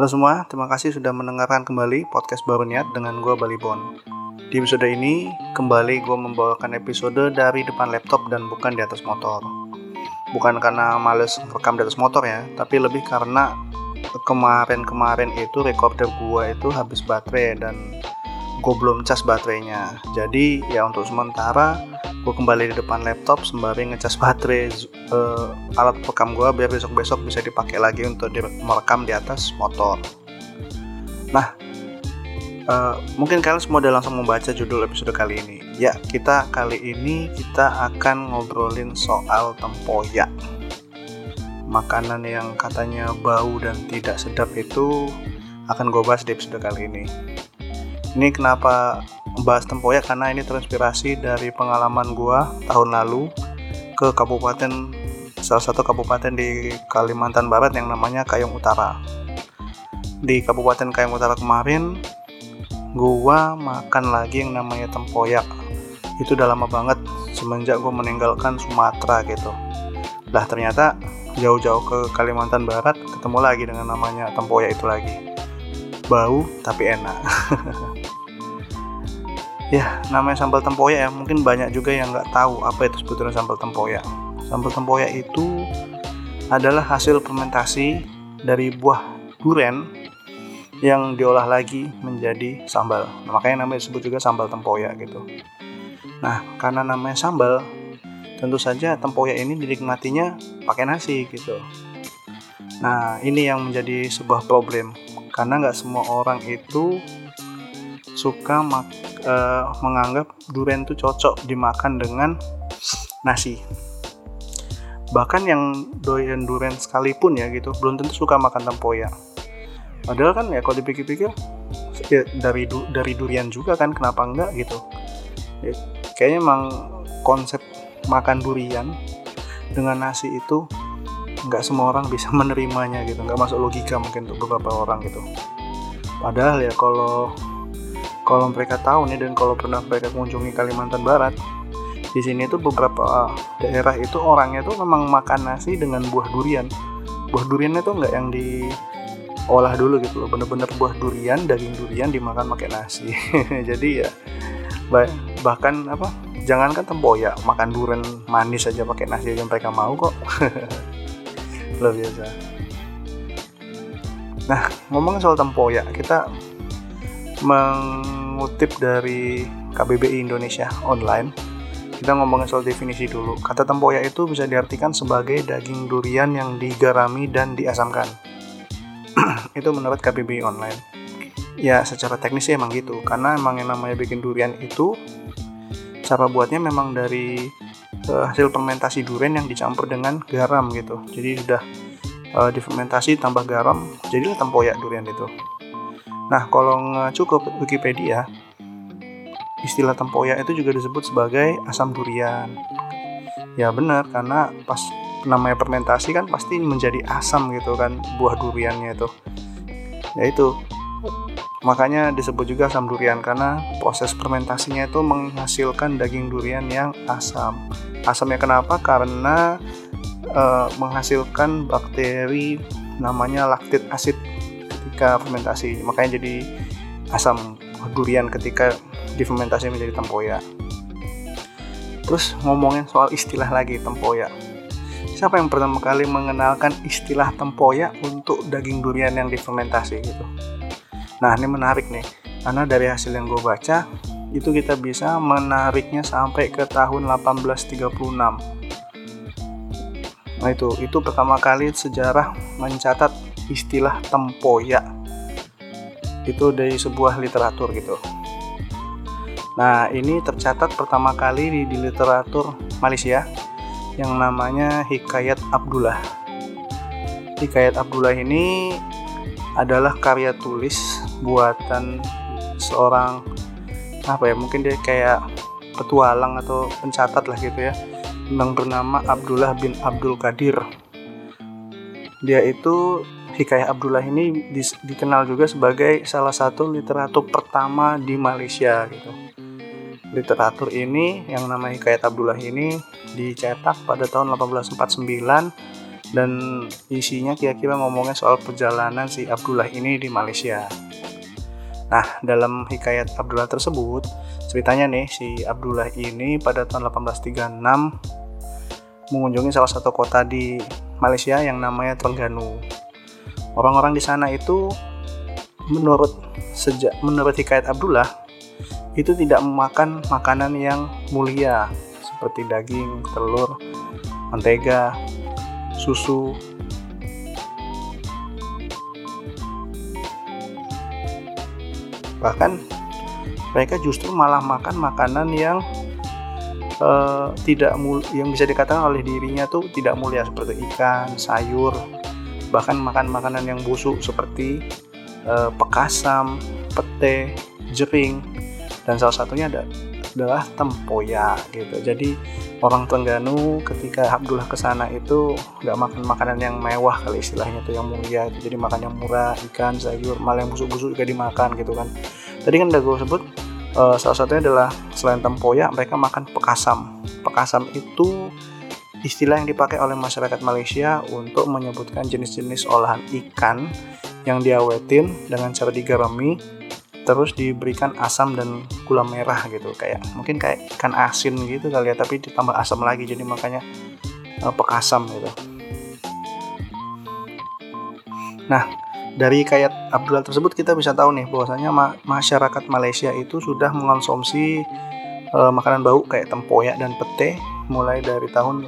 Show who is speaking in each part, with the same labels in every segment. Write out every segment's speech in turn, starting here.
Speaker 1: Halo semua, terima kasih sudah mendengarkan kembali podcast baru niat dengan gue Balibon. Di episode ini, kembali gue membawakan episode dari depan laptop dan bukan di atas motor. Bukan karena males rekam di atas motor ya, tapi lebih karena kemarin-kemarin itu recorder gue itu habis baterai dan gue belum cas baterainya. Jadi ya untuk sementara gue kembali di depan laptop sembari ngecas baterai uh, alat rekam gue biar besok-besok bisa dipakai lagi untuk di, merekam di atas motor. Nah, uh, mungkin kalian semua udah langsung membaca judul episode kali ini. Ya, kita kali ini kita akan ngobrolin soal tempoyak. Makanan yang katanya bau dan tidak sedap itu akan gue bahas di episode kali ini. Ini kenapa membahas tempoyak karena ini terinspirasi dari pengalaman gua tahun lalu ke kabupaten salah satu kabupaten di Kalimantan Barat yang namanya Kayong Utara. Di Kabupaten Kayong Utara kemarin gua makan lagi yang namanya tempoyak. Itu udah lama banget semenjak gua meninggalkan Sumatera gitu. Lah ternyata jauh-jauh ke Kalimantan Barat ketemu lagi dengan namanya tempoyak itu lagi. Bau tapi enak. ya namanya sambal tempoyak ya. Mungkin banyak juga yang nggak tahu apa itu sebetulnya sambal tempoyak. Sambal tempoyak itu adalah hasil fermentasi dari buah duren yang diolah lagi menjadi sambal. Nah, makanya namanya disebut juga sambal tempoyak gitu. Nah karena namanya sambal tentu saja tempoyak ini dinikmatinya pakai nasi gitu. Nah ini yang menjadi sebuah problem. Karena nggak semua orang itu suka uh, menganggap durian itu cocok dimakan dengan nasi. Bahkan yang doyan durian sekalipun ya gitu belum tentu suka makan tempoyak. Padahal kan ya kalau dipikir-pikir ya, dari du, dari durian juga kan kenapa enggak gitu. Ya, kayaknya emang konsep makan durian dengan nasi itu nggak semua orang bisa menerimanya gitu nggak masuk logika mungkin untuk beberapa orang gitu. Padahal ya kalau kalau mereka tahu nih dan kalau pernah mereka mengunjungi Kalimantan Barat di sini tuh beberapa daerah itu orangnya tuh memang makan nasi dengan buah durian. Buah duriannya tuh nggak yang diolah dulu gitu loh bener-bener buah durian daging durian dimakan pakai nasi. Jadi ya bahkan apa jangankan tempoyak makan durian manis aja pakai nasi aja mereka mau kok. Luar biasa. Nah ngomongin soal tempoyak kita meng mengutip dari KBBI Indonesia online kita ngomongin soal definisi dulu. Kata tempoyak itu bisa diartikan sebagai daging durian yang digarami dan diasamkan. Itu menurut KBBI online. Ya secara teknis sih emang gitu. Karena emang yang namanya bikin durian itu cara buatnya memang dari uh, hasil fermentasi durian yang dicampur dengan garam gitu. Jadi sudah uh, difermentasi tambah garam jadilah tempoyak durian itu Nah, kalau cukup Wikipedia, istilah tempoyak itu juga disebut sebagai asam durian. Ya benar, karena pas namanya fermentasi kan pasti menjadi asam gitu kan buah duriannya itu. Ya itu. Makanya disebut juga asam durian karena proses fermentasinya itu menghasilkan daging durian yang asam. Asamnya kenapa? Karena e, menghasilkan bakteri namanya laktit acid ketika fermentasi. Makanya jadi asam durian ketika difermentasi menjadi tempoyak. Terus ngomongin soal istilah lagi tempoyak. Siapa yang pertama kali mengenalkan istilah tempoyak untuk daging durian yang difermentasi gitu? Nah ini menarik nih. Karena dari hasil yang gue baca itu kita bisa menariknya sampai ke tahun 1836 Nah itu, itu pertama kali sejarah mencatat istilah tempoyak itu dari sebuah literatur gitu. Nah, ini tercatat pertama kali di, di literatur Malaysia yang namanya Hikayat Abdullah. Hikayat Abdullah ini adalah karya tulis buatan seorang apa ya mungkin dia kayak petualang atau pencatat lah gitu ya yang bernama Abdullah bin Abdul Qadir dia itu Hikayat Abdullah ini di, dikenal juga sebagai salah satu literatur pertama di Malaysia gitu. Literatur ini yang namanya Hikayat Abdullah ini dicetak pada tahun 1849 dan isinya kira-kira ngomongnya soal perjalanan si Abdullah ini di Malaysia. Nah, dalam hikayat Abdullah tersebut, ceritanya nih si Abdullah ini pada tahun 1836 mengunjungi salah satu kota di Malaysia yang namanya Terengganu. Orang-orang di sana itu menurut sejak menurut hikayat Abdullah itu tidak memakan makanan yang mulia seperti daging, telur, mentega, susu. Bahkan mereka justru malah makan makanan yang uh, tidak mul yang bisa dikatakan oleh dirinya tuh tidak mulia seperti ikan, sayur, bahkan makan makanan yang busuk seperti uh, pekasam, pete, jering dan salah satunya ada adalah tempoyak gitu. Jadi orang Terengganu ketika Abdullah ke sana itu nggak makan makanan yang mewah kali istilahnya tuh yang mulia itu. Jadi makan yang murah, ikan, sayur, malah yang busuk-busuk juga dimakan gitu kan. Tadi kan udah gue sebut uh, salah satunya adalah selain tempoyak mereka makan pekasam. Pekasam itu istilah yang dipakai oleh masyarakat Malaysia untuk menyebutkan jenis-jenis olahan ikan yang diawetin dengan cara digarami terus diberikan asam dan gula merah gitu. Kayak mungkin kayak ikan asin gitu kali ya tapi ditambah asam lagi jadi makanya uh, pekasam gitu. Nah dari kayak Abdullah tersebut kita bisa tahu nih bahwasanya ma masyarakat Malaysia itu sudah mengonsumsi uh, makanan bau kayak tempoyak dan pete mulai dari tahun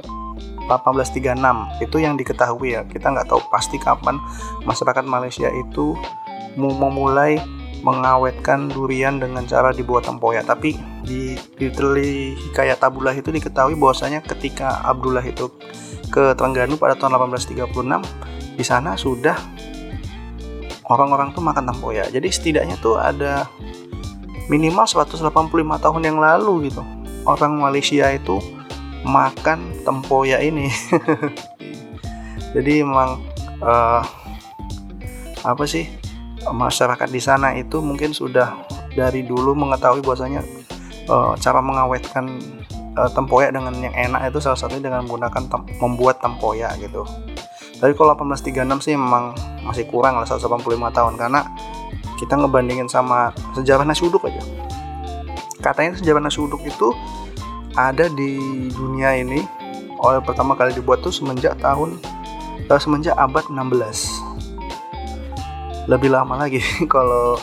Speaker 1: 1836 itu yang diketahui ya. Kita nggak tahu pasti kapan masyarakat Malaysia itu memulai mengawetkan durian dengan cara dibuat tempoyak. Tapi di literally hikayat Abdullah itu diketahui bahwasanya ketika Abdullah itu ke Terengganu pada tahun 1836 di sana sudah orang-orang tuh makan tempoyak. Jadi setidaknya tuh ada minimal 185 tahun yang lalu gitu orang Malaysia itu makan tempoyak ini jadi memang uh, apa sih masyarakat di sana itu mungkin sudah dari dulu mengetahui bahwasanya uh, cara mengawetkan uh, tempoyak dengan yang enak itu salah satunya dengan menggunakan tem membuat tempoyak gitu. Tapi kalau 1836 sih memang masih kurang lah 185 tahun karena kita ngebandingin sama sejarah nasi uduk aja. Katanya sejarah nasi uduk itu ada di dunia ini oleh pertama kali dibuat tuh semenjak tahun uh, semenjak abad 16 lebih lama lagi. Kalau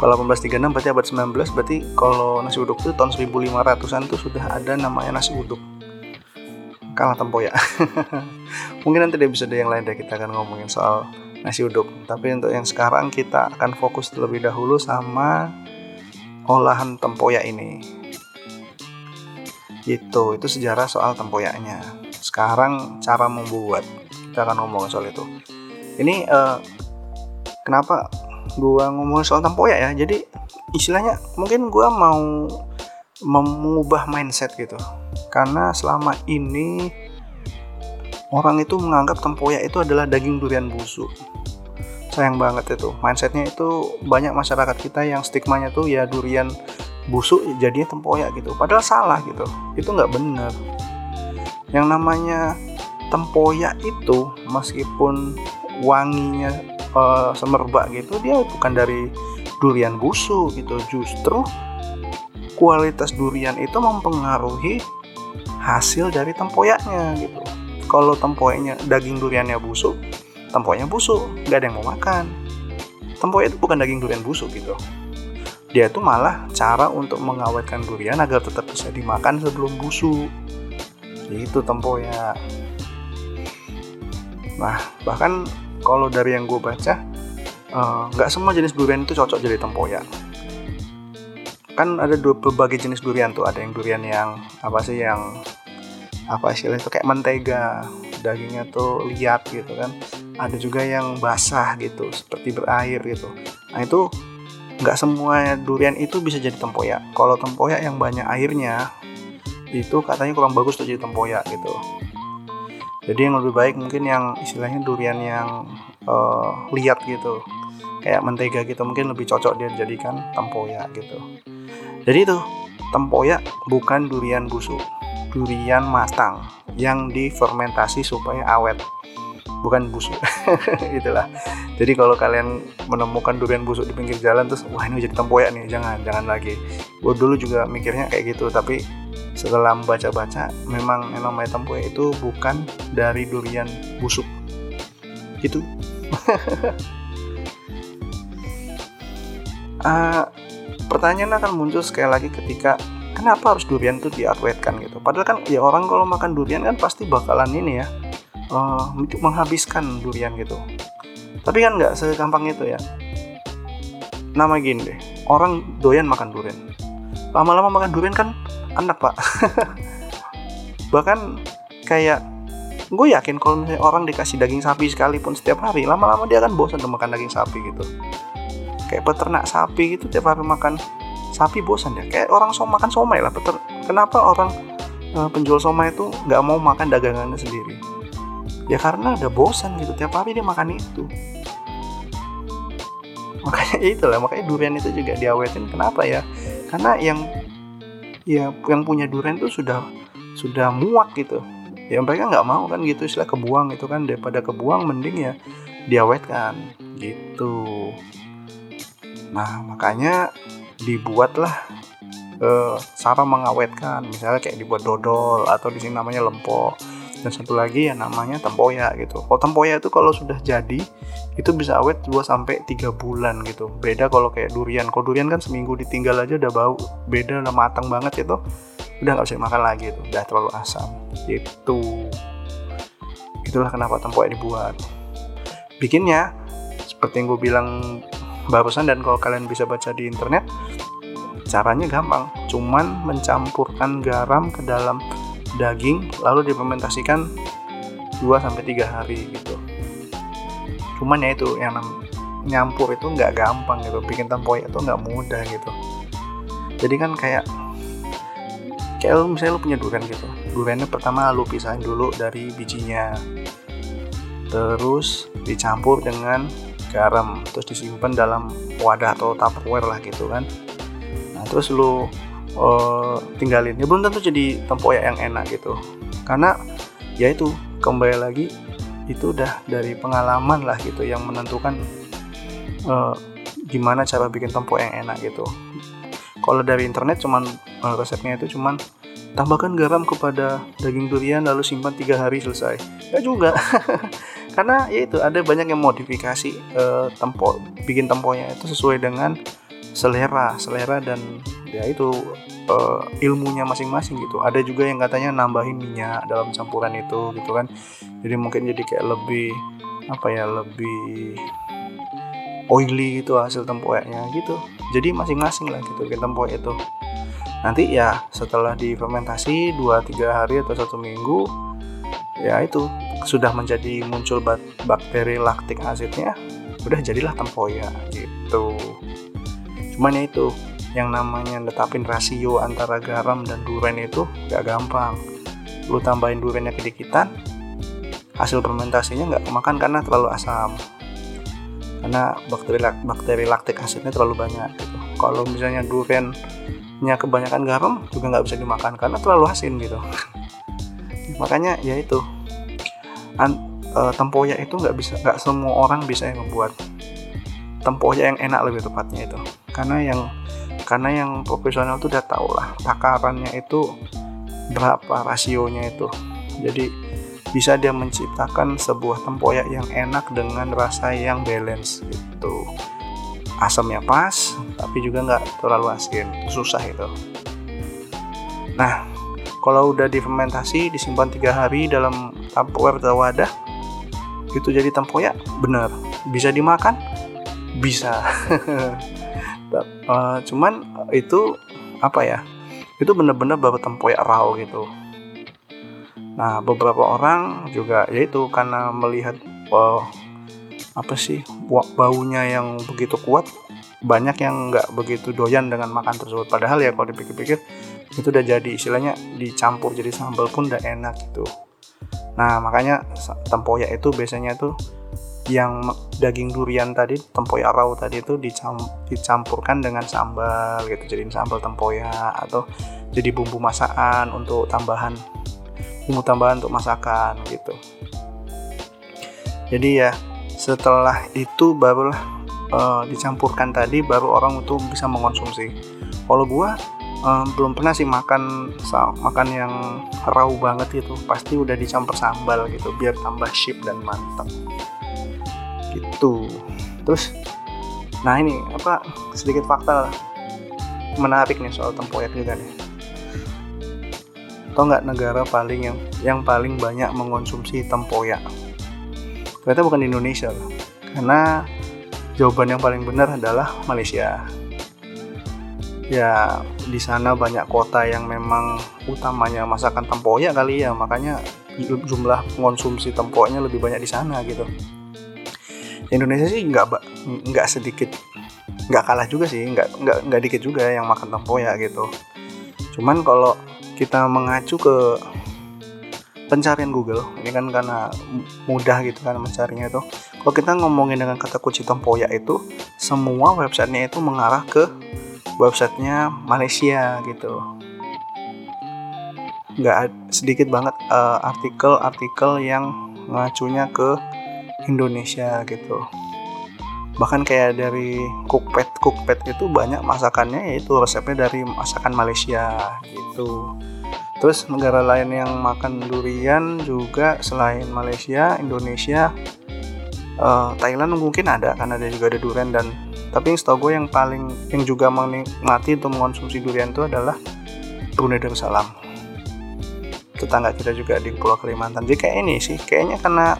Speaker 1: kalau 1836 berarti abad 19 berarti kalau nasi uduk itu tahun 1500-an tuh sudah ada namanya nasi uduk. Kalah tempoyak mungkin nanti dia bisa ada yang lain deh kita akan ngomongin soal nasi uduk. Tapi untuk yang sekarang kita akan fokus terlebih dahulu sama olahan tempoyak ini itu itu sejarah soal tempoyaknya. Sekarang cara membuat kita akan ngomongin soal itu. Ini uh, kenapa gua ngomong soal tempoyak ya? Jadi istilahnya mungkin gua mau mengubah mindset gitu. Karena selama ini orang itu menganggap tempoyak itu adalah daging durian busuk. Sayang banget itu. Mindsetnya itu banyak masyarakat kita yang stigmanya tuh ya durian busuk jadinya tempoyak gitu. Padahal salah gitu. Itu nggak bener yang namanya tempoyak itu meskipun wanginya uh, semerbak gitu dia bukan dari durian busuk gitu. Justru kualitas durian itu mempengaruhi hasil dari tempoyaknya gitu. Kalau tempoyaknya daging duriannya busuk tempoyaknya busuk nggak ada yang mau makan. Tempoyak itu bukan daging durian busuk gitu dia itu malah cara untuk mengawetkan durian agar tetap bisa dimakan sebelum busuk. Itu tempoyak nah bahkan kalau dari yang gue baca eh, nggak uh, semua jenis durian itu cocok jadi tempoyak. Kan ada dua berbagai jenis durian tuh. Ada yang durian yang apa sih yang apa sih itu kayak mentega dagingnya tuh liat gitu kan. Ada juga yang basah gitu seperti berair gitu. Nah itu nggak semua durian itu bisa jadi tempoyak. Kalau tempoyak yang banyak airnya itu katanya kurang bagus tuh jadi tempoyak gitu. Jadi yang lebih baik mungkin yang istilahnya durian yang uh, liat gitu. Kayak mentega gitu mungkin lebih cocok dia dijadikan tempoyak gitu. Jadi itu tempoyak bukan durian busuk durian matang yang difermentasi supaya awet bukan busuk. Itulah. Jadi kalau kalian menemukan durian busuk di pinggir jalan terus wah ini jadi tempoyak nih jangan jangan lagi. Gue dulu juga mikirnya kayak gitu tapi setelah membaca-baca memang memang namanya tempoyak itu bukan dari durian busuk. Gitu. Uh, pertanyaan akan muncul sekali lagi ketika kenapa harus durian itu diawetkan gitu. Padahal kan ya orang kalau makan durian kan pasti bakalan ini ya uh, menghabiskan durian gitu. Tapi kan nggak segampang itu ya. Nama gini deh orang doyan makan durian. Lama-lama makan durian kan enak pak. Bahkan kayak gue yakin kalau misalnya orang dikasih daging sapi sekalipun setiap hari lama-lama dia akan bosan untuk makan daging sapi gitu. Kayak peternak sapi gitu tiap hari makan sapi bosan ya. Kayak orang so makan somai lah betul kenapa orang uh, penjual somai itu nggak mau makan dagangannya sendiri ya karena udah bosan gitu tiap hari dia makan itu. Makanya itu lah makanya durian itu juga diawetin. Kenapa ya? Karena yang ya yang punya durian itu sudah sudah muak gitu. Ya mereka nggak mau kan gitu istilah kebuang itu kan. Daripada kebuang mending ya diawetkan. Gitu. Nah makanya dibuatlah uh, cara mengawetkan. Misalnya kayak dibuat dodol atau di sini namanya lempok dan satu lagi yang namanya tempoyak gitu. Kalau tempoyak itu kalau sudah jadi itu bisa awet 2 sampai 3 bulan gitu. Beda kalau kayak durian. Kalau durian kan seminggu ditinggal aja udah bau beda udah matang banget itu udah nggak bisa makan lagi itu udah terlalu asam. Gitu. Itulah kenapa tempoyak dibuat. Bikinnya seperti yang gue bilang barusan dan kalau kalian bisa baca di internet caranya gampang. Cuman mencampurkan garam ke dalam daging lalu difermentasikan 2 sampai 3 hari gitu. Cuman ya itu yang nyampur itu nggak gampang gitu bikin tempoyak itu nggak mudah gitu. Jadi kan kayak kayak lu misalnya lu punya durian gitu. Duriannya pertama lu pisahin dulu dari bijinya. Terus dicampur dengan garam terus disimpan dalam wadah atau tupperware lah gitu kan. Nah terus lu uh, tinggalin. Ya belum tentu jadi tempoyak yang enak gitu. Karena ya itu kembali lagi itu udah dari pengalaman lah gitu yang menentukan uh, gimana cara bikin tempoyak yang enak gitu. Kalau dari internet cuman uh, resepnya itu cuman tambahkan garam kepada daging durian lalu simpan tiga hari selesai. Ya juga. Karena ya itu ada banyak yang modifikasi uh, tempo bikin temponya itu sesuai dengan selera selera dan ya itu uh, ilmunya masing-masing gitu. Ada juga yang katanya nambahin minyak dalam campuran itu gitu kan. Jadi mungkin jadi kayak lebih apa ya lebih oily gitu hasil tempoyaknya gitu. Jadi masing-masing lah gitu bikin tempoyak itu. Nanti ya setelah difermentasi 2-3 hari atau satu minggu ya itu sudah menjadi muncul bakteri laktik asidnya udah jadilah tempoyak gitu cuman ya itu yang namanya netapin rasio antara garam dan durian itu gak gampang. Lu tambahin duriannya kedikitan hasil fermentasinya nggak kemakan karena terlalu asam. Karena bakteri bakteri laktik asidnya terlalu banyak gitu. Kalau misalnya durian nya kebanyakan garam juga nggak bisa dimakan karena terlalu asin gitu. Makanya ya itu e, tempoyak itu nggak bisa nggak semua orang bisa yang membuat. Tempoyak yang enak lebih tepatnya itu karena yang karena yang profesional tuh udah tau lah takarannya itu berapa rasionya itu. Jadi bisa dia menciptakan sebuah tempoyak yang enak dengan rasa yang balance gitu. Asamnya pas tapi juga nggak terlalu asin susah itu. Nah kalau udah difermentasi disimpan tiga hari dalam tupperware atau wadah itu jadi tempoyak? Bener bisa dimakan? Bisa uh, cuman itu apa ya itu bener-bener baru tempoyak raw gitu. Nah beberapa orang juga yaitu karena melihat uh, apa sih baunya yang begitu kuat banyak yang nggak begitu doyan dengan makan tersebut. Padahal ya kalau dipikir-pikir itu udah jadi istilahnya dicampur jadi sambal pun udah enak gitu. Nah makanya tempoyak itu biasanya tuh yang daging durian tadi tempoyak raw tadi itu dicampurkan dengan sambal gitu. Jadi sambal tempoyak atau jadi bumbu masakan untuk tambahan bumbu tambahan untuk masakan gitu. Jadi ya setelah itu barulah uh, dicampurkan tadi baru orang itu bisa mengonsumsi. Kalau gua um, belum pernah sih makan makan yang raw banget gitu. Pasti udah dicampur sambal gitu biar tambah ship dan mantap gitu. Terus nah ini apa sedikit fakta menarik nih soal tempoyak juga nih. Atau nggak negara paling yang yang paling banyak mengonsumsi tempoyak? Ternyata bukan di Indonesia loh karena jawaban yang paling benar adalah Malaysia. Ya di sana banyak kota yang memang utamanya masakan tempoyak kali ya. Makanya jumlah konsumsi tempoyaknya lebih banyak di sana gitu Indonesia sih nggak nggak sedikit nggak kalah juga sih nggak nggak nggak dikit juga yang makan tempoyak gitu. Cuman kalau kita mengacu ke pencarian Google ini kan karena mudah gitu kan mencarinya itu. Kalau kita ngomongin dengan kata kunci tempoyak itu semua websitenya itu mengarah ke websitenya Malaysia gitu. Nggak sedikit banget uh, artikel-artikel yang ngacunya ke Indonesia gitu. Bahkan kayak dari cookpad cookpad itu banyak masakannya yaitu resepnya dari masakan Malaysia gitu. Terus negara lain yang makan durian juga selain Malaysia Indonesia uh, Thailand mungkin ada karena ada juga ada durian dan tapi yang setahu gue yang paling yang juga menikmati untuk mengonsumsi durian itu adalah Brunei Darussalam. Tetangga kita juga di Pulau Kalimantan. Jadi kayak ini sih kayaknya karena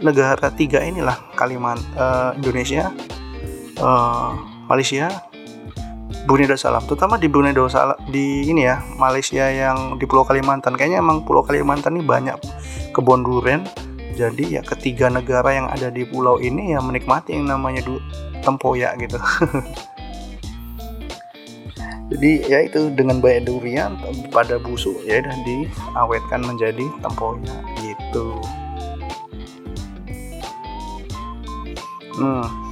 Speaker 1: negara tiga inilah Kalimantan uh, Indonesia uh, Malaysia Brunei Darussalam terutama di Brunei Darussalam di ini ya Malaysia yang di Pulau Kalimantan. Kayaknya emang Pulau Kalimantan ini banyak kebun durian. Jadi ya ketiga negara yang ada di pulau ini yang menikmati yang namanya du tempoyak gitu. Jadi ya itu dengan banyak durian pada busuk ya udah diawetkan menjadi tempoyak gitu hmm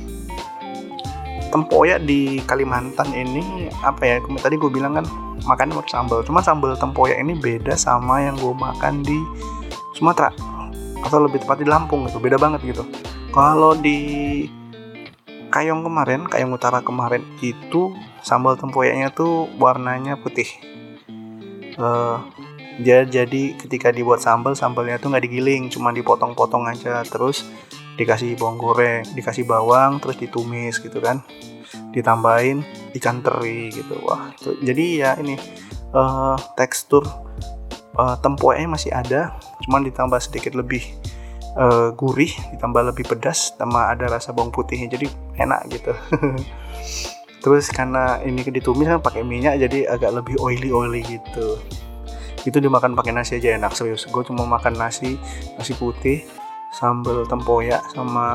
Speaker 1: tempoyak di Kalimantan ini apa ya tadi gue bilang kan makannya pakai sambal. Cuma sambal tempoyak ini beda sama yang gue makan di Sumatera. Atau lebih tepat di Lampung gitu beda banget gitu. Kalau di Kayong kemarin Kayong Utara kemarin itu sambal tempoyaknya tuh warnanya putih. Uh, jadi ketika dibuat sambal sambalnya tuh nggak digiling cuma dipotong-potong aja. Terus dikasih bawang goreng dikasih bawang terus ditumis gitu kan. Ditambahin ikan teri gitu. Wah tuh, jadi ya ini uh, tekstur uh, tempoyaknya masih ada cuman ditambah sedikit lebih uh, gurih ditambah lebih pedas sama ada rasa bawang putihnya jadi enak gitu. Terus karena ini ditumis kan pakai minyak jadi agak lebih oily oily gitu. Itu dimakan pakai nasi aja enak serius. Gue cuma makan nasi nasi putih sambal tempoyak sama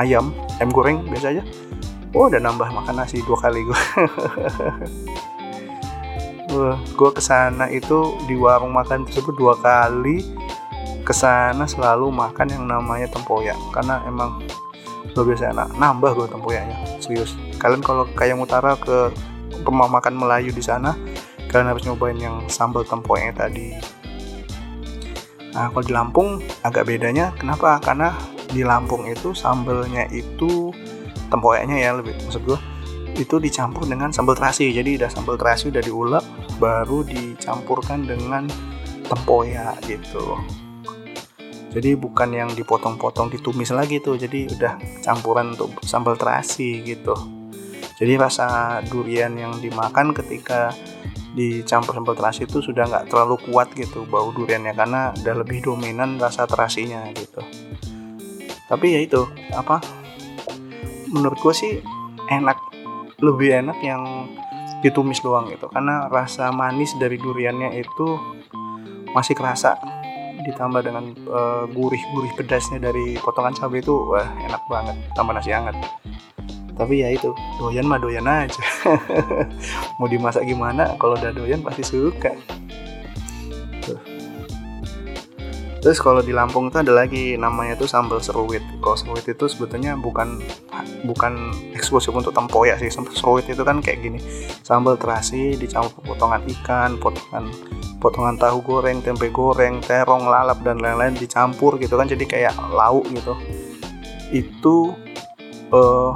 Speaker 1: ayam ayam goreng biasa aja. Oh udah nambah makan nasi dua kali gue gue ke sana itu di warung makan tersebut dua kali. Ke sana selalu makan yang namanya tempoyak karena emang luar biasa enak. Nambah gue tempoyaknya serius. Kalian kalau kayak utara ke rumah makan Melayu di sana kalian harus nyobain yang sambal tempoyaknya tadi nah kalau di Lampung agak bedanya kenapa? Karena di Lampung itu sambalnya itu tempoyaknya ya lebih maksud gue itu dicampur dengan sambal terasi. Jadi udah sambal terasi udah diulek baru dicampurkan dengan tempoyak gitu. Jadi bukan yang dipotong-potong ditumis lagi tuh. Jadi udah campuran untuk sambal terasi gitu. Jadi rasa durian yang dimakan ketika dicampur sambal terasi itu sudah nggak terlalu kuat gitu bau duriannya karena udah lebih dominan rasa terasinya gitu. Tapi ya itu apa menurut gue sih enak lebih enak yang ditumis doang gitu. Karena rasa manis dari duriannya itu masih kerasa ditambah dengan uh, gurih-gurih pedasnya dari potongan cabai itu wah enak banget tambah nasi hangat tapi ya itu doyan mah doyan aja mau dimasak gimana kalau udah doyan pasti suka Terus kalau di Lampung itu ada lagi namanya tuh sambal seruit. Kalau seruit itu sebetulnya bukan bukan eksklusif untuk tempoyak sih. Sambal seruit itu kan kayak gini. Sambal terasi dicampur potongan ikan, potongan potongan tahu goreng, tempe goreng, terong, lalap dan lain-lain dicampur gitu kan jadi kayak lauk gitu. Itu uh,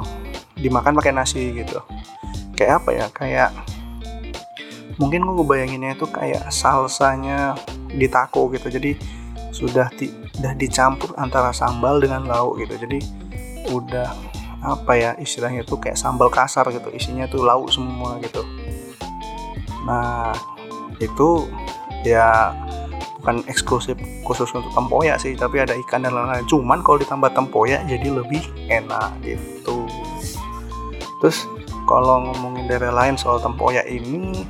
Speaker 1: dimakan pakai nasi gitu. Kayak apa ya? Kayak mungkin gue bayanginnya itu kayak salsanya di taco gitu. Jadi sudah di, sudah dicampur antara sambal dengan lauk gitu jadi udah apa ya istilahnya tuh kayak sambal kasar gitu isinya tuh lauk semua gitu nah itu ya bukan eksklusif khusus untuk tempoyak sih tapi ada ikan dan lain-lain cuman kalau ditambah tempoyak jadi lebih enak gitu terus kalau ngomongin daerah lain soal tempoyak ini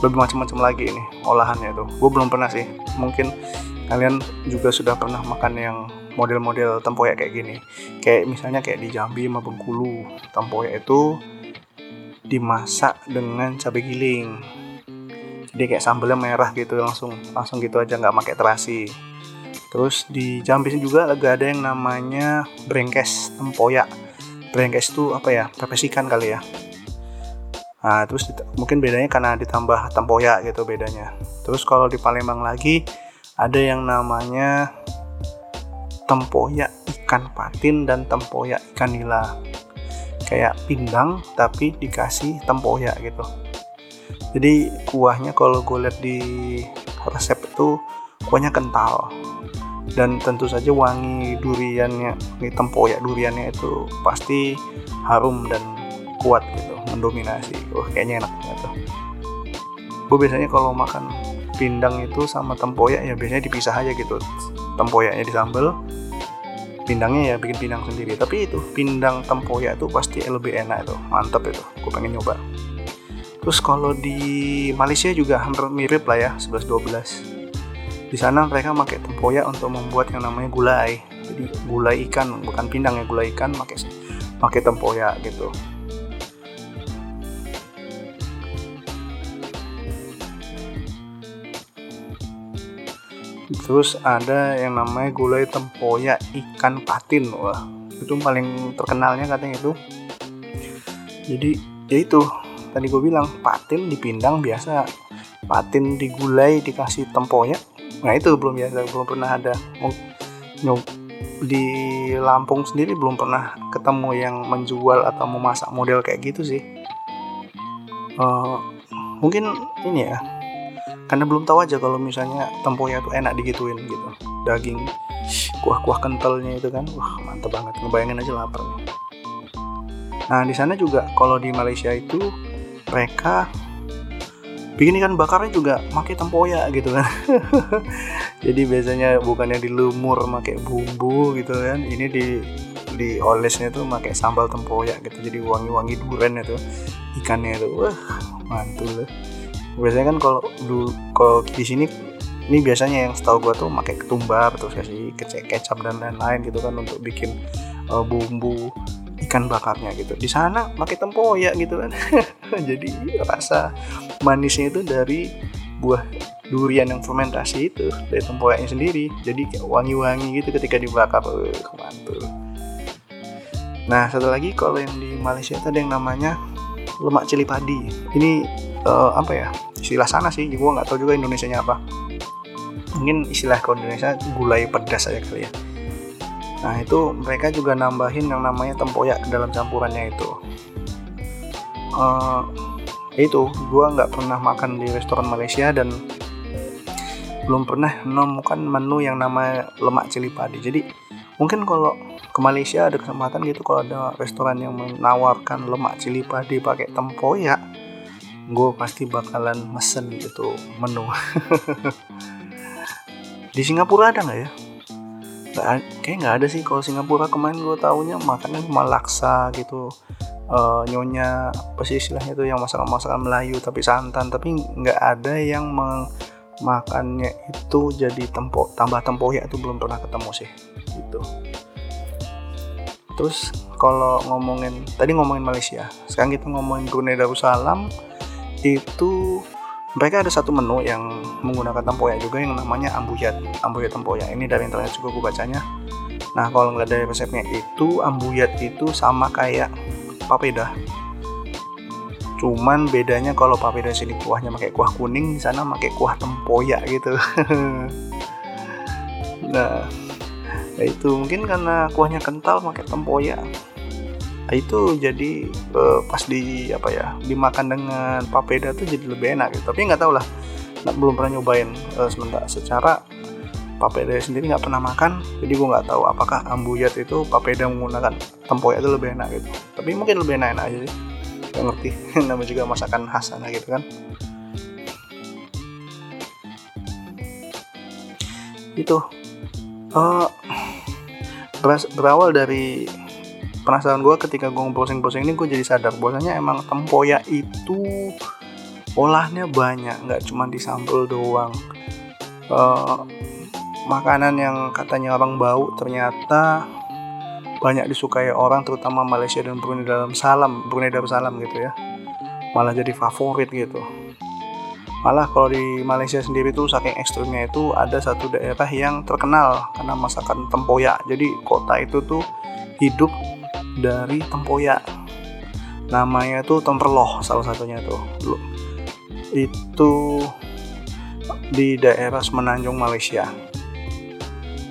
Speaker 1: lebih macam-macam lagi ini olahannya tuh. Gue belum pernah sih. Mungkin kalian juga sudah pernah makan yang model-model tempoyak kayak gini. Kayak misalnya kayak di Jambi sama Bengkulu tempoyak itu dimasak dengan cabai giling. Jadi kayak sambelnya merah gitu langsung langsung gitu aja nggak pakai terasi. Terus di Jambi juga lagi ada yang namanya brengkes tempoyak brengkes itu apa ya pepes ikan kali ya. Nah, terus mungkin bedanya karena ditambah tempoyak gitu bedanya. Terus kalau di Palembang lagi ada yang namanya tempoyak ikan patin dan tempoyak ikan nila. Kayak pindang tapi dikasih tempoyak gitu. Jadi kuahnya kalau gue lihat di resep itu kuahnya kental dan tentu saja wangi duriannya ini tempoyak duriannya itu pasti harum dan kuat gitu mendominasi. Wah kayaknya enak banget tuh. Gue biasanya kalau makan pindang itu sama tempoyak ya biasanya dipisah aja gitu. Tempoyaknya di sambal pindangnya ya bikin pindang sendiri. Tapi itu pindang tempoyak itu pasti lebih enak itu. Mantep itu gue pengen nyoba. Terus kalau di Malaysia juga hampir mirip lah ya 11-12 di sana mereka pakai tempoyak untuk membuat yang namanya gulai. Jadi gulai ikan bukan pindang ya gulai ikan pakai pakai tempoyak gitu. Terus ada yang namanya gulai tempoyak ikan patin wah. Itu paling terkenalnya katanya itu. Jadi ya itu. Tadi gue bilang patin dipindang biasa. Patin digulai dikasih tempoyak nah itu belum biasa belum pernah ada. Di Lampung sendiri belum pernah ketemu yang menjual atau memasak model kayak gitu sih. Uh, mungkin ini ya karena belum tahu aja kalau misalnya tempoyak itu enak digituin gitu. Daging kuah-kuah kentalnya itu kan wah mantep banget. Ngebayangin aja lapar nah di sana juga kalau di Malaysia itu mereka bikin ikan bakarnya juga pakai tempoyak gitu kan. Jadi biasanya bukannya dilumur pakai bumbu gitu kan. Ini di di olesnya tuh pakai sambal tempoyak gitu. Jadi wangi-wangi duren itu ikannya itu. Wah mantul biasanya kan kalau dulu kalau di sini ini biasanya yang setahu gue tuh pakai ketumbar terus kasih kecap kecap dan lain-lain gitu kan untuk bikin uh, bumbu ikan bakarnya gitu. Di sana pakai tempoyak gitu kan. Jadi rasa manisnya itu dari buah durian yang fermentasi itu dari tempoyaknya sendiri. Jadi kayak wangi-wangi gitu ketika dibakar. Uh, mantul nah satu lagi kalau yang di Malaysia itu ada yang namanya lemak cili padi. Ini uh, apa ya istilah sana sih. Gue nggak tahu juga Indonesia nya apa. Mungkin istilah ke Indonesia gulai pedas aja kali ya nah itu mereka juga nambahin yang namanya tempoyak ke dalam campurannya itu. Uh, itu gue nggak pernah makan di restoran Malaysia dan belum pernah menemukan menu yang namanya lemak cili padi. Jadi mungkin kalau ke Malaysia ada kesempatan gitu kalau ada restoran yang menawarkan lemak cili padi pakai tempoyak gue pasti bakalan mesen gitu menu. Di Singapura ada nggak ya kayak nggak ada sih kalau Singapura. Kemarin gue taunya makannya malaksa gitu. Uh, nyonya apa sih istilahnya tuh yang masakan-masakan Melayu tapi santan. Tapi nggak ada yang makannya itu jadi tempo tambah tempoyak itu belum pernah ketemu sih gitu. Terus kalau ngomongin tadi ngomongin Malaysia sekarang kita ngomongin Brunei Darussalam itu mereka ada satu menu yang menggunakan tempoyak juga yang namanya ambuyat ambuyat tempoyak. Ini dari internet juga gue bacanya. Nah kalau nggak dari resepnya itu ambuyat itu sama kayak papeda. Cuman bedanya kalau papeda sini kuahnya pakai kuah kuning di sana pakai kuah tempoyak gitu. Nah ya itu. Mungkin karena kuahnya kental pakai tempoyak itu jadi uh, pas di apa ya dimakan dengan papeda tuh jadi lebih enak gitu. tapi nggak tahu lah nggak, belum pernah nyobain uh, sementara secara papeda sendiri nggak pernah makan. Jadi gue nggak tahu apakah ambuyat itu papeda menggunakan tempoyak itu lebih enak gitu. Tapi mungkin lebih enak, -enak aja sih. Nggak ngerti. Nama juga masakan khas sana gitu kan. Itu uh, berawal dari penasaran gue ketika gue posting-posting ini gue jadi sadar bahwasanya emang tempoyak itu olahnya banyak nggak cuma di sambal doang. Uh, makanan yang katanya orang bau ternyata banyak disukai orang terutama Malaysia dan Brunei dalam salam Brunei Darussalam gitu ya. Malah jadi favorit gitu. Malah kalau di Malaysia sendiri tuh saking ekstrimnya itu ada satu daerah yang terkenal karena masakan tempoyak. Jadi kota itu tuh hidup dari tempoyak. Namanya tuh temperloh salah satunya tuh. Itu di daerah Semenanjung Malaysia.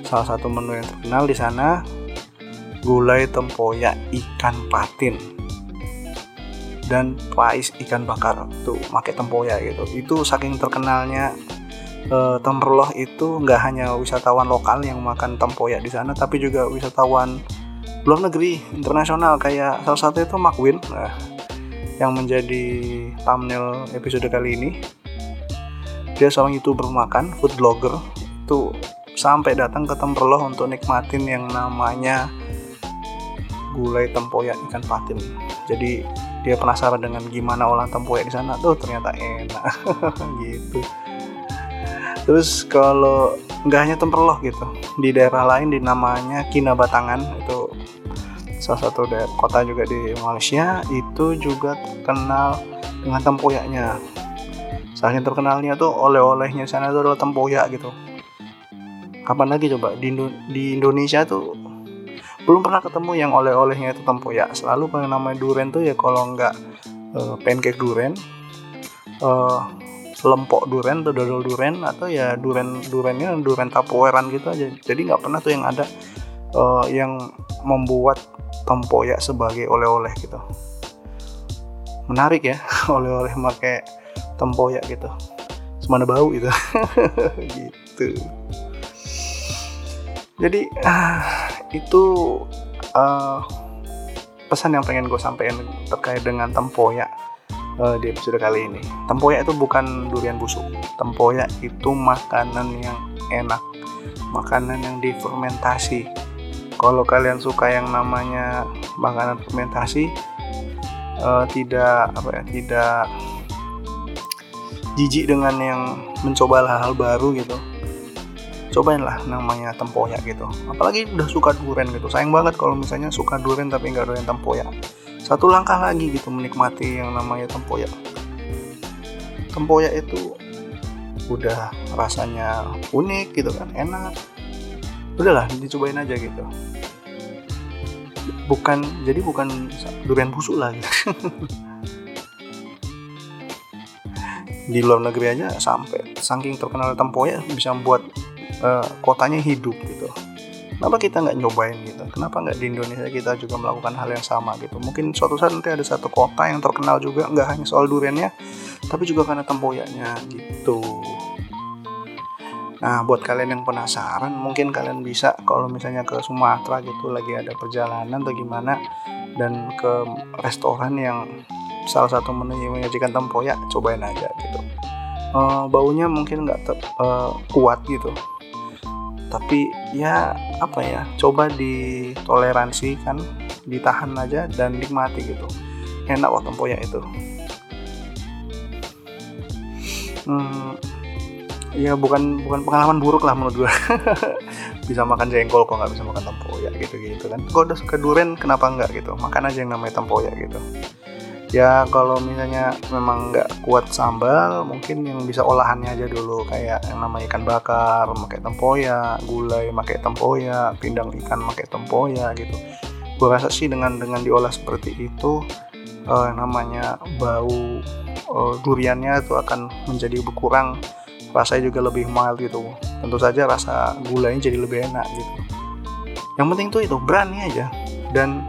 Speaker 1: Salah satu menu yang terkenal di sana gulai tempoyak ikan patin. Dan pais ikan bakar tuh pakai tempoyak gitu. Itu saking terkenalnya e, temperloh itu nggak hanya wisatawan lokal yang makan tempoyak di sana tapi juga wisatawan luar negeri internasional kayak salah satu itu Win nah, yang menjadi thumbnail episode kali ini. Dia seorang youtuber makan food blogger itu sampai datang ke Temperloh untuk nikmatin yang namanya gulai tempoyak ikan patin. Jadi dia penasaran dengan gimana olahan tempoyak di sana. Tuh ternyata enak. Gitu. Terus kalau nggak hanya Temperloh gitu di daerah lain di namanya Kinabatangan itu salah satu daerah kota juga di Malaysia itu juga terkenal dengan tempoyaknya. Saking terkenalnya tuh oleh-olehnya sana itu adalah tempoyak gitu. Kapan lagi coba? Di, Indo di Indonesia tuh belum pernah ketemu yang oleh-olehnya itu tempoyak. Selalu kalau namanya durian tuh ya kalau nggak uh, pancake durian uh, lempok duren atau dodol duren atau ya duren durennya duren tapoeran gitu aja. Jadi nggak pernah tuh yang ada uh, yang membuat tempoyak sebagai oleh-oleh gitu menarik ya oleh-oleh pakai tempoyak gitu semana bau gitu gitu jadi uh, itu uh, pesan yang pengen gue sampaikan terkait dengan tempoyak uh, di episode kali ini. Tempoyak itu bukan durian busuk. Tempoyak itu makanan yang enak, makanan yang difermentasi. Kalau kalian suka yang namanya makanan fermentasi, uh, tidak apa ya, tidak jijik dengan yang mencoba hal-hal baru gitu. Cobainlah namanya tempoyak gitu. Apalagi udah suka durian gitu. Sayang banget kalau misalnya suka durian tapi nggak doyan tempoyak. Satu langkah lagi gitu menikmati yang namanya tempoyak. Tempoyak itu udah rasanya unik gitu kan enak udahlah dicobain aja gitu. Bukan jadi bukan durian busuk lah. Gitu. di luar negeri aja sampai saking terkenal tempoyak bisa membuat uh, kotanya hidup gitu. Kenapa kita nggak nyobain gitu? Kenapa nggak di Indonesia kita juga melakukan hal yang sama gitu? Mungkin suatu saat nanti ada satu kota yang terkenal juga nggak hanya soal duriannya tapi juga karena tempoyaknya gitu Nah, buat kalian yang penasaran, mungkin kalian bisa kalau misalnya ke Sumatera gitu lagi ada perjalanan atau gimana dan ke restoran yang salah satu menu yang menyajikan tempoyak, cobain aja gitu. Uh, baunya mungkin nggak uh, kuat gitu, tapi ya apa ya coba ditoleransi kan ditahan aja dan nikmati gitu. Enak waktu tempoyak itu. Hmm, ya bukan bukan pengalaman buruk lah menurut gue bisa makan jengkol kok nggak bisa makan tempoyak gitu gitu kan. Kok udah suka duren kenapa enggak gitu? Makan aja yang namanya tempoyak gitu. Ya kalau misalnya memang nggak kuat sambal mungkin yang bisa olahannya aja dulu. Kayak yang namanya ikan bakar pakai tempoyak. Gulai pakai tempoyak. Pindang ikan pakai tempoyak gitu. Gue rasa sih dengan dengan diolah seperti itu uh, namanya bau uh, duriannya itu akan menjadi berkurang rasanya juga lebih mild gitu. Tentu saja rasa gulanya jadi lebih enak gitu. Yang penting tuh itu berani aja. Dan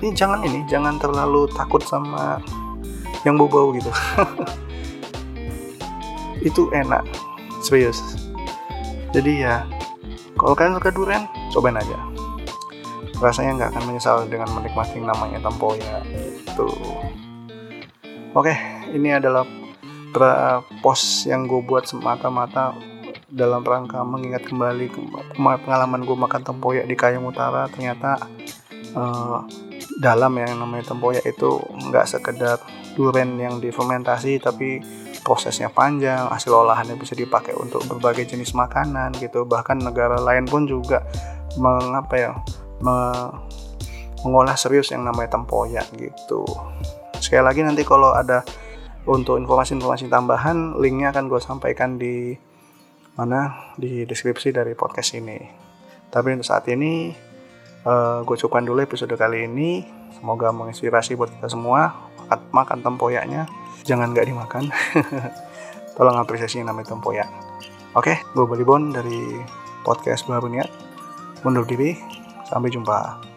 Speaker 1: ini jangan ini jangan terlalu takut sama yang bau-bau gitu. Itu enak serius. Jadi ya kalau kalian suka durian cobain aja. Rasanya nggak akan menyesal dengan menikmati namanya tempoyak gitu. Oke ini adalah post yang gue buat semata-mata dalam rangka mengingat kembali pengalaman gue makan tempoyak di Kayong Utara ternyata uh, dalam ya, yang namanya tempoyak itu nggak sekedar duren yang difermentasi tapi prosesnya panjang hasil olahannya bisa dipakai untuk berbagai jenis makanan gitu. Bahkan negara lain pun juga mengapa ya me, mengolah serius yang namanya tempoyak gitu. Sekali lagi nanti kalau ada untuk informasi-informasi tambahan linknya akan gue sampaikan di mana? Di deskripsi dari podcast ini. Tapi untuk saat ini uh, eh, gue cukupkan dulu episode kali ini. Semoga menginspirasi buat kita semua. Makan, makan tempoyaknya. Jangan nggak dimakan. Tolong apresiasi namanya tempoyak. Oke gue Bali Bon dari podcast baru niat. Mundur diri. Sampai jumpa